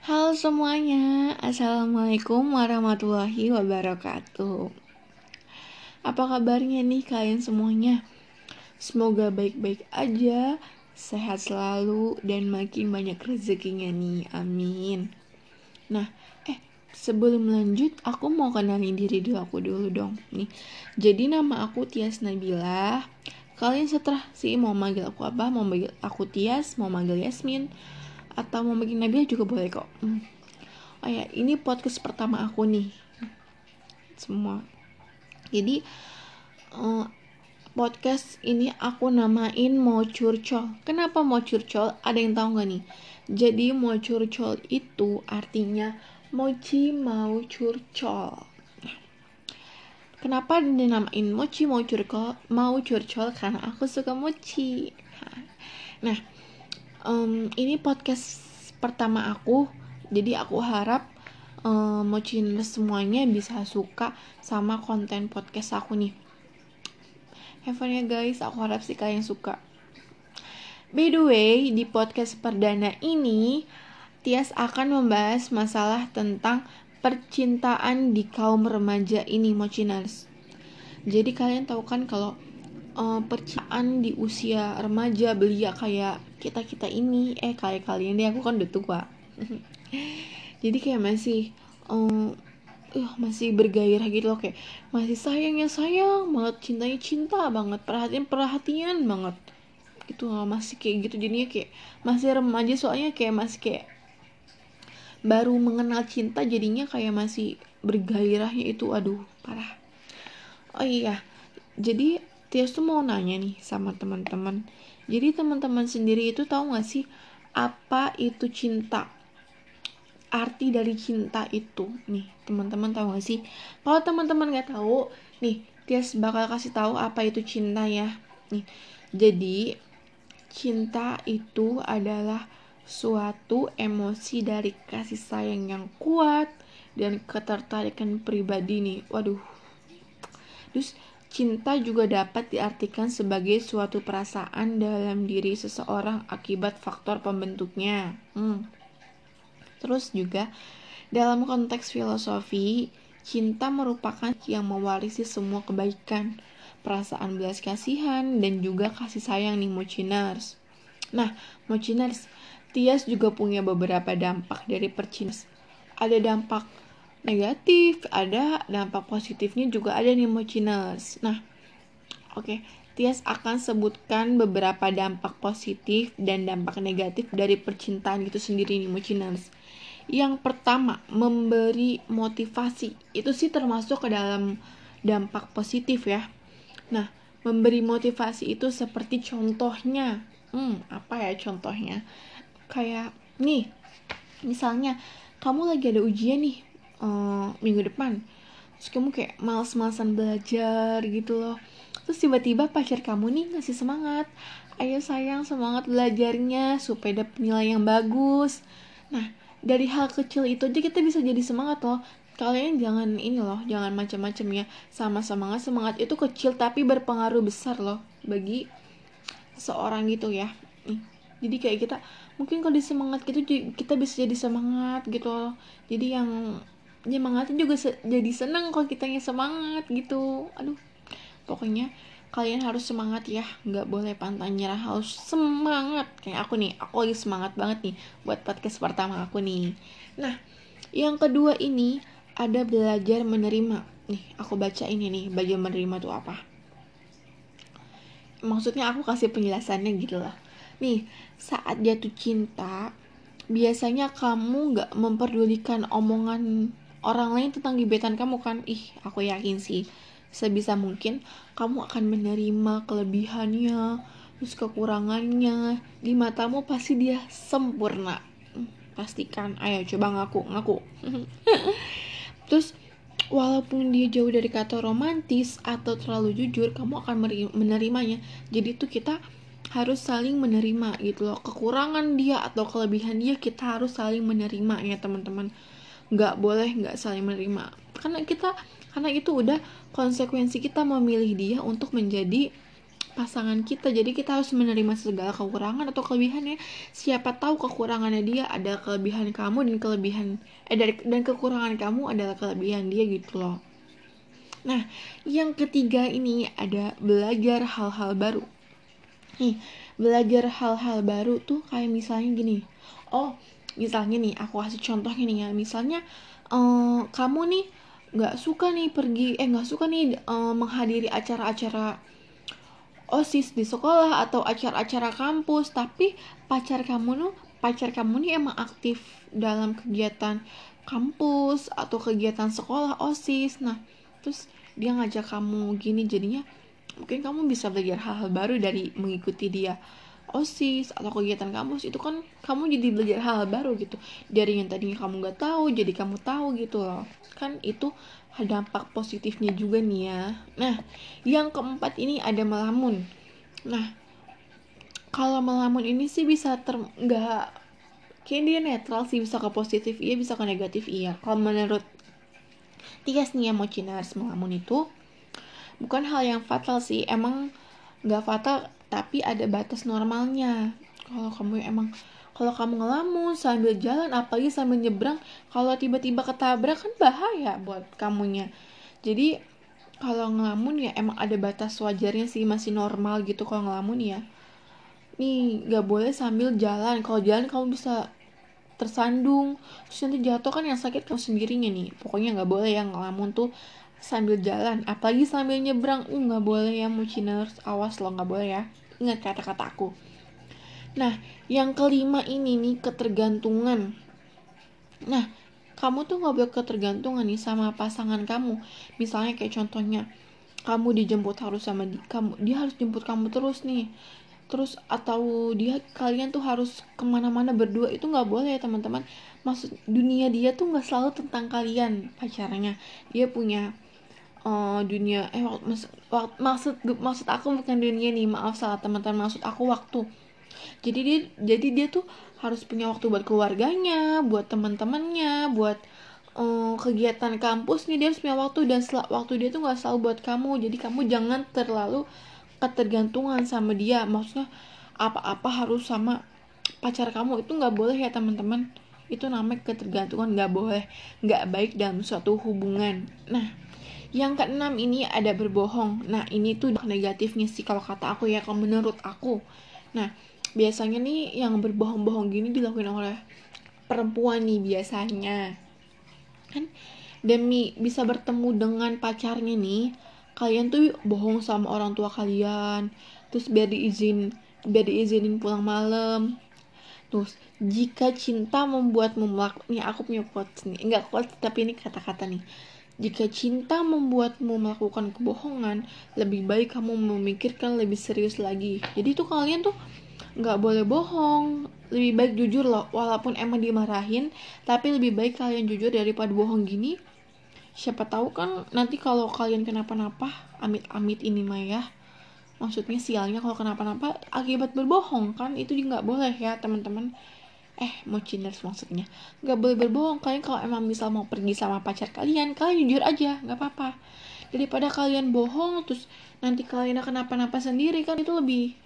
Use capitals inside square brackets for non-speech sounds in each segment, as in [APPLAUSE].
Halo semuanya, Assalamualaikum warahmatullahi wabarakatuh. Apa kabarnya nih kalian semuanya? Semoga baik-baik aja, sehat selalu, dan makin banyak rezekinya nih, amin. Nah, eh sebelum lanjut aku mau kenalin diri dulu aku dulu dong. Nih Jadi nama aku Tias Nabila. Kalian setelah sih mau manggil aku apa? Mau manggil aku Tias, mau manggil Yasmin atau mau bikin Nabila juga boleh kok. Hmm. oh ya ini podcast pertama aku nih. Semua. Jadi uh, podcast ini aku namain mau curcol kenapa mau curcol ada yang tahu nggak nih? Jadi mau curcol itu artinya mochi mau curcol Kenapa dinamain mochi mau curcol? Mau curcol karena aku suka mochi. Nah, um, ini podcast pertama aku jadi aku harap um, semuanya bisa suka sama konten podcast aku nih. Have ya guys aku harap sih kalian suka. By the way di podcast perdana ini Tias akan membahas masalah tentang percintaan di kaum remaja ini mociners jadi kalian tahu kan kalau uh, percintaan di usia remaja belia kayak kita kita ini. Eh kayak kalian deh aku kan udah tua. [LAUGHS] Jadi kayak masih um, uh, masih bergairah gitu loh. Kayak masih sayangnya sayang banget cintanya cinta banget perhatian perhatian banget. Loh masih kayak gitu. Jadinya kayak masih remaja soalnya kayak masih kayak baru mengenal cinta jadinya kayak masih bergairahnya itu. Aduh parah. Oh iya jadi Tias tuh mau nanya nih sama teman-teman jadi teman-teman sendiri itu tahu gak sih apa itu cinta? Arti dari cinta itu nih teman-teman tahu gak sih? Kalau teman-teman nggak tahu, nih Tias bakal kasih tahu apa itu cinta ya. Nih, jadi cinta itu adalah suatu emosi dari kasih sayang yang kuat dan ketertarikan pribadi nih. Waduh. Terus Cinta juga dapat diartikan sebagai suatu perasaan dalam diri seseorang akibat faktor pembentuknya. Hmm. Terus juga dalam konteks filosofi, cinta merupakan yang mewarisi semua kebaikan, perasaan belas kasihan, dan juga kasih sayang nih mociners. Nah, mociners, Tias juga punya beberapa dampak dari percintaan. Ada dampak negatif, ada dampak positifnya juga ada nih mociners. Nah, oke, okay. Tias akan sebutkan beberapa dampak positif dan dampak negatif dari percintaan itu sendiri nih mociners. Yang pertama, memberi motivasi. Itu sih termasuk ke dalam dampak positif ya. Nah, memberi motivasi itu seperti contohnya. Hmm, apa ya contohnya? Kayak nih, misalnya kamu lagi ada ujian nih, uh, minggu depan. Terus kamu kayak males-malesan belajar gitu loh. Terus tiba-tiba pacar kamu nih ngasih semangat. Ayo sayang semangat belajarnya supaya dapat nilai yang bagus. Nah dari hal kecil itu aja kita bisa jadi semangat loh. Kalian jangan ini loh jangan macam-macam ya. Sama semangat semangat itu kecil tapi berpengaruh besar loh bagi seorang gitu ya. Jadi kayak kita mungkin kalau disemangat gitu kita bisa jadi semangat gitu loh. Jadi yang nyemangatin juga se jadi seneng kalau kitanya semangat gitu. Aduh pokoknya kalian harus semangat ya. Nggak boleh pantang nyerah harus semangat. Kayak aku nih aku lagi semangat banget nih buat podcast pertama aku nih. Nah yang kedua ini ada belajar menerima. Nih aku baca ini nih belajar menerima tuh apa? Maksudnya aku kasih penjelasannya gitu lah. Nih saat jatuh cinta biasanya kamu nggak memperdulikan omongan orang lain tentang gebetan kamu kan? Ih aku yakin sih sebisa mungkin kamu akan menerima kelebihannya terus kekurangannya. Di matamu pasti dia sempurna. Hmm, pastikan. Ayo coba ngaku ngaku. [LAUGHS] Terus walaupun dia jauh dari kata romantis atau terlalu jujur kamu akan menerimanya. Jadi tuh kita harus saling menerima gitu loh. Kekurangan dia atau kelebihan dia kita harus saling menerima ya teman-teman nggak boleh nggak saling menerima. Karena kita karena itu udah konsekuensi kita memilih dia untuk menjadi pasangan kita. Jadi kita harus menerima segala kekurangan atau kelebihannya siapa tahu kekurangannya dia ada kelebihan kamu dan kelebihan eh dari dan kekurangan kamu adalah kelebihan dia gitu loh. Nah yang ketiga ini ada belajar hal-hal baru. Nih belajar hal-hal baru tuh kayak misalnya gini. Oh misalnya nih aku kasih contoh gini ya. Misalnya uh, kamu nih nggak suka nih pergi eh nggak suka nih uh, menghadiri acara-acara osis di sekolah atau acara-acara kampus. Tapi pacar kamu tuh pacar kamu nih emang aktif dalam kegiatan kampus atau kegiatan sekolah osis. Nah terus dia ngajak kamu gini jadinya mungkin kamu bisa belajar hal-hal baru dari mengikuti dia osis atau kegiatan kampus itu kan kamu jadi belajar hal, -hal baru gitu. Dari yang tadinya kamu nggak tahu jadi kamu tahu gitu loh. Kan itu dampak positifnya juga nih ya. Nah yang keempat ini ada melamun. Nah kalau melamun ini sih bisa ter nggak kayak dia netral sih bisa ke positif iya bisa ke negatif iya. Kalau menurut Tias nih ya mociners melamun itu bukan hal yang fatal sih. Emang nggak fatal tapi ada batas normalnya. Kalau kamu emang kalau kamu ngelamun sambil jalan apalagi sambil nyebrang kalau tiba-tiba ketabrak kan bahaya buat kamunya. Jadi kalau ngelamun ya emang ada batas wajarnya sih masih normal gitu kalau ngelamun ya. Nih gak boleh sambil jalan. Kalau jalan kamu bisa tersandung. Terus nanti jatuh kan yang sakit kamu sendirinya nih. Pokoknya nggak boleh yang ngelamun tuh sambil jalan apalagi sambil nyebrang. Uh nggak boleh ya muciners awas lo nggak boleh ya. Ingat kata-kata aku. Nah yang kelima ini nih ketergantungan. Nah kamu tuh nggak boleh ketergantungan nih sama pasangan kamu. Misalnya kayak contohnya kamu dijemput harus sama di, kamu dia harus jemput kamu terus nih. Terus atau dia kalian tuh harus ke mana-mana berdua. Itu nggak boleh ya teman-teman. Maksud dunia dia tuh nggak selalu tentang kalian pacarnya dia punya uh, dunia. Eh maksud, maksud maksud aku bukan dunia nih maaf salah teman-teman maksud aku waktu. Jadi dia jadi dia tuh harus punya waktu buat keluarganya buat teman-temannya buat uh, kegiatan kampus nih dia harus punya waktu dan sel waktu dia tuh nggak selalu buat kamu. Jadi kamu jangan terlalu ketergantungan sama dia. Maksudnya apa-apa harus sama pacar kamu. Itu nggak boleh ya teman-teman. Itu namanya ketergantungan. Nggak boleh. Nggak baik dalam suatu hubungan. Nah yang keenam ini ada berbohong. Nah, ini tuh negatifnya sih kalau kata aku ya, kalau menurut aku. Nah, biasanya nih yang berbohong-bohong gini dilakukan oleh perempuan nih biasanya. Kan demi bisa bertemu dengan pacarnya nih, kalian tuh bohong sama orang tua kalian. Terus biar diizin biar diizinin pulang malam. Terus jika cinta membuatmu melakukan, nih aku punya quotes nih, enggak quotes tapi ini kata-kata nih jika cinta membuatmu melakukan kebohongan, lebih baik kamu memikirkan lebih serius lagi. Jadi tuh kalian tuh nggak boleh bohong. Lebih baik jujur loh, walaupun emang dimarahin, tapi lebih baik kalian jujur daripada bohong gini. Siapa tahu kan nanti kalau kalian kenapa-napa, amit-amit ini mah ya. Maksudnya sialnya kalau kenapa-napa akibat berbohong kan itu juga nggak boleh ya teman-teman eh mau cinders maksudnya? Nggak boleh berbohong kalian kalau emang misal mau pergi sama pacar kalian kalian jujur aja nggak apa-apa. Daripada kalian bohong terus nanti kalian kenapa-napa sendiri kan itu lebih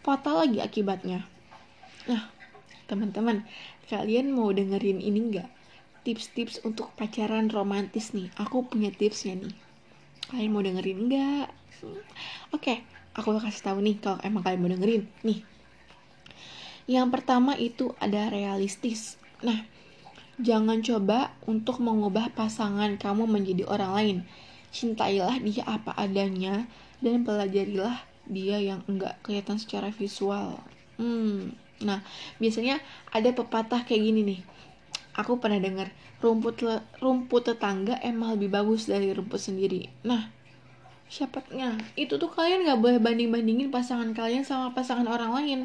fatal lagi akibatnya. Nah teman-teman kalian mau dengerin ini nggak? Tips-tips untuk pacaran romantis nih. Aku punya tipsnya nih. Kalian mau dengerin nggak? Oke okay, aku kasih tahu nih kalau emang kalian mau dengerin. Nih yang pertama itu ada realistis. Nah, jangan coba untuk mengubah pasangan kamu menjadi orang lain. Cintailah dia apa adanya dan pelajarilah dia yang enggak kelihatan secara visual. Hmm. Nah, biasanya ada pepatah kayak gini nih. Aku pernah dengar rumput rumput tetangga emang lebih bagus dari rumput sendiri. Nah, siapanya itu tuh kalian nggak boleh banding bandingin pasangan kalian sama pasangan orang lain.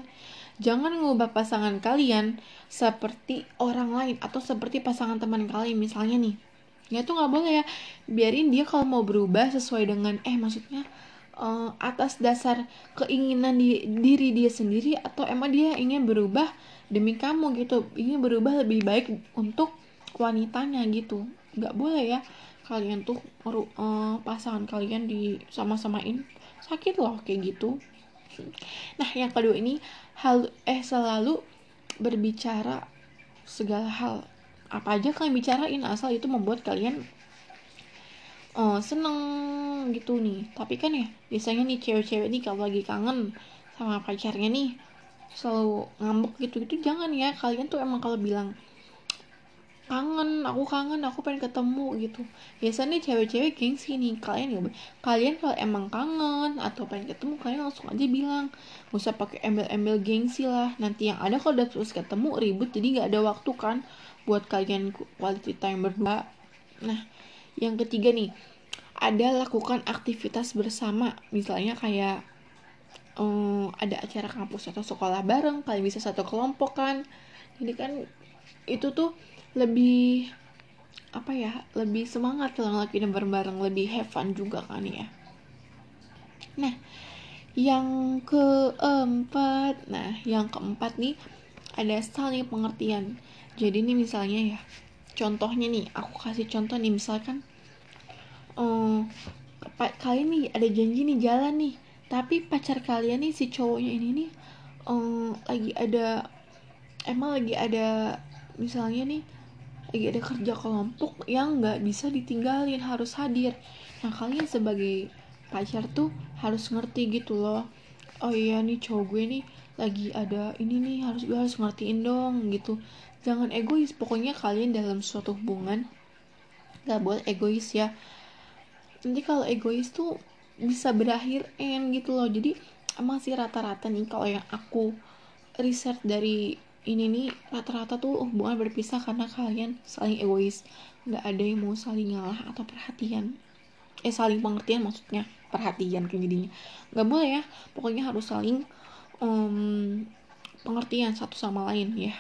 Jangan mengubah pasangan kalian seperti orang lain atau seperti pasangan teman kalian. Misalnya nih. Ya itu nggak boleh ya. Biarin dia kalau mau berubah sesuai dengan eh maksudnya uh, atas dasar keinginan di, diri dia sendiri atau emang dia ingin berubah demi kamu gitu. Ingin berubah lebih baik untuk wanitanya gitu. Nggak boleh ya kalian tuh uh, pasangan kalian di sama-samain sakit loh kayak gitu. Nah yang kedua ini hal eh selalu berbicara segala hal. Apa aja kalian bicarain asal itu membuat kalian uh, seneng gitu nih. Tapi kan ya biasanya nih cewek-cewek nih kalau lagi kangen sama pacarnya nih selalu ngambek gitu gitu jangan ya. Kalian tuh emang kalau bilang kangen aku kangen aku pengen ketemu gitu. Biasanya cewek-cewek gengsi nih kalian ya kalian kalau emang kangen atau pengen ketemu kalian langsung aja bilang. Gak usah pakai embel-embel gengsi lah. Nanti yang ada kalau udah terus ketemu ribut jadi nggak ada waktu kan buat kalian quality time berdua. Nah yang ketiga nih ada lakukan aktivitas bersama. Misalnya kayak um, ada acara kampus atau sekolah bareng kalian bisa satu kelompok kan. Jadi kan itu tuh lebih apa ya lebih semangat kalau ngelakuin bareng-bareng lebih have fun juga kan ya. Nah yang keempat nah yang keempat nih ada saling pengertian. Jadi nih misalnya ya contohnya nih aku kasih contoh nih misalkan um, kalian nih ada janji nih jalan nih tapi pacar kalian nih si cowoknya ini nih um, lagi ada emang lagi ada misalnya nih ada kerja kelompok yang nggak bisa ditinggalin harus hadir. Nah kalian sebagai pacar tuh harus ngerti gitu loh. Oh iya nih cowok gue nih lagi ada ini nih harus gue harus ngertiin dong gitu. Jangan egois pokoknya kalian dalam suatu hubungan nggak boleh egois ya. Nanti kalau egois tuh bisa berakhir end gitu loh. Jadi emang sih rata-rata nih kalau yang aku riset dari ini nih rata-rata tuh hubungan berpisah karena kalian saling egois. Nggak ada yang mau saling ngalah atau perhatian. Eh saling pengertian maksudnya. Perhatian kayak jadinya. Nggak boleh ya. Pokoknya harus saling um, pengertian satu sama lain ya.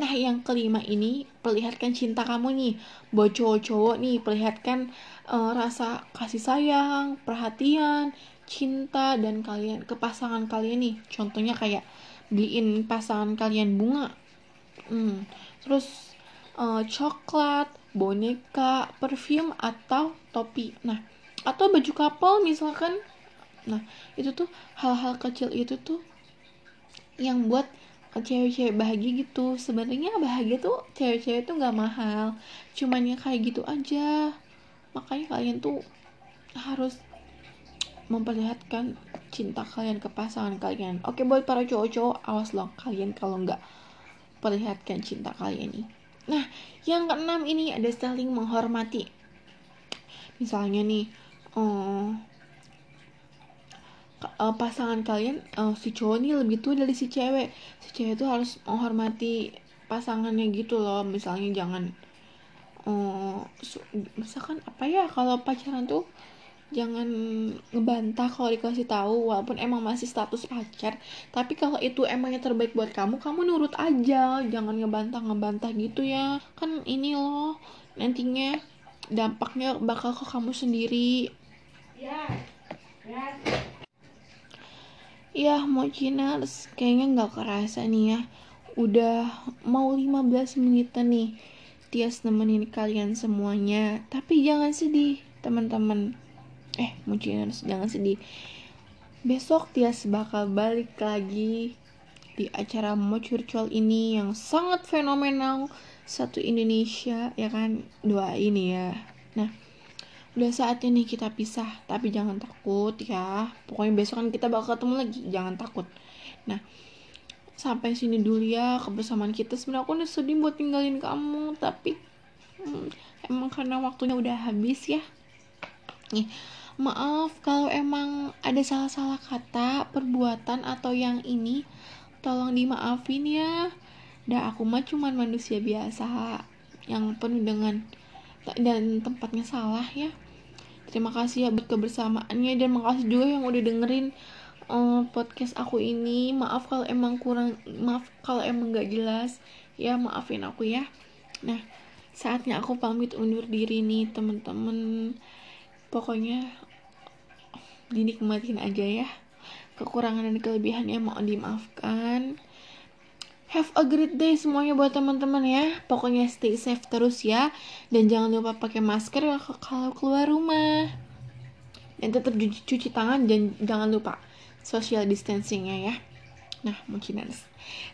Nah yang kelima ini perlihatkan cinta kamu nih. Buat cowok-cowok nih perlihatkan uh, rasa kasih sayang, perhatian, cinta dan kalian ke pasangan kalian nih. Contohnya kayak beliin pasangan kalian bunga. Hmm. Terus uh, coklat, boneka, perfume atau topi. Nah atau baju kapal misalkan. Nah itu tuh hal-hal kecil itu tuh yang buat cewek-cewek bahagia gitu. Sebenarnya bahagia tuh cewek-cewek tuh nggak mahal. Cuman ya kayak gitu aja. Makanya kalian tuh harus memperlihatkan cinta kalian ke pasangan kalian. Oke buat para cowok-cowok awas loh kalian kalau nggak perlihatkan cinta kalian nih nah yang keenam ini ada saling menghormati. Misalnya nih oh, uh, pasangan kalian uh, si cowok nih lebih tua dari si cewek. Si cewek tuh harus menghormati pasangannya gitu loh. Misalnya jangan uh, misalkan apa ya kalau pacaran tuh jangan ngebantah kalau dikasih tahu walaupun emang masih status pacar tapi kalau itu emangnya terbaik buat kamu kamu nurut aja jangan ngebantah ngebantah gitu ya kan ini loh nantinya dampaknya bakal ke kamu sendiri ya ya Ya Mociners, kayaknya nggak kerasa nih ya. Udah mau 15 menit nih. Tias nemenin kalian semuanya. Tapi jangan sedih, teman-teman. Eh, Mociners, jangan sedih. Besok Tias bakal balik lagi di acara Mocurcol ini yang sangat fenomenal. Satu Indonesia ya kan? Dua ini ya. Nah, udah saatnya nih kita pisah tapi jangan takut ya. Pokoknya besok kan kita bakal ketemu lagi jangan takut. Nah sampai sini dulu ya kebersamaan kita. Sebenarnya aku udah sedih buat tinggalin kamu tapi hmm, emang karena waktunya udah habis ya. Nih maaf kalau emang ada salah-salah kata perbuatan atau yang ini tolong dimaafin ya. Dah aku mah cuman manusia biasa yang penuh dengan dan tempatnya salah ya. Terima kasih ya buat kebersamaannya dan makasih juga yang udah dengerin uh, podcast aku ini. Maaf kalau emang kurang maaf kalau emang gak jelas. Ya maafin aku ya. Nah saatnya aku pamit undur diri nih temen-temen pokoknya dinikmatin aja ya kekurangan dan kelebihannya mau dimaafkan Have a great day semuanya buat teman-teman ya. Pokoknya stay safe terus ya. Dan jangan lupa pakai masker kalau keluar rumah. Dan tetap cuci, cuci tangan dan jangan lupa social distancingnya ya nah mociners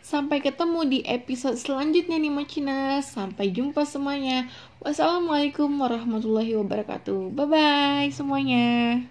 sampai ketemu di episode selanjutnya nih mociners sampai jumpa semuanya. Wassalamualaikum warahmatullahi wabarakatuh. Bye bye semuanya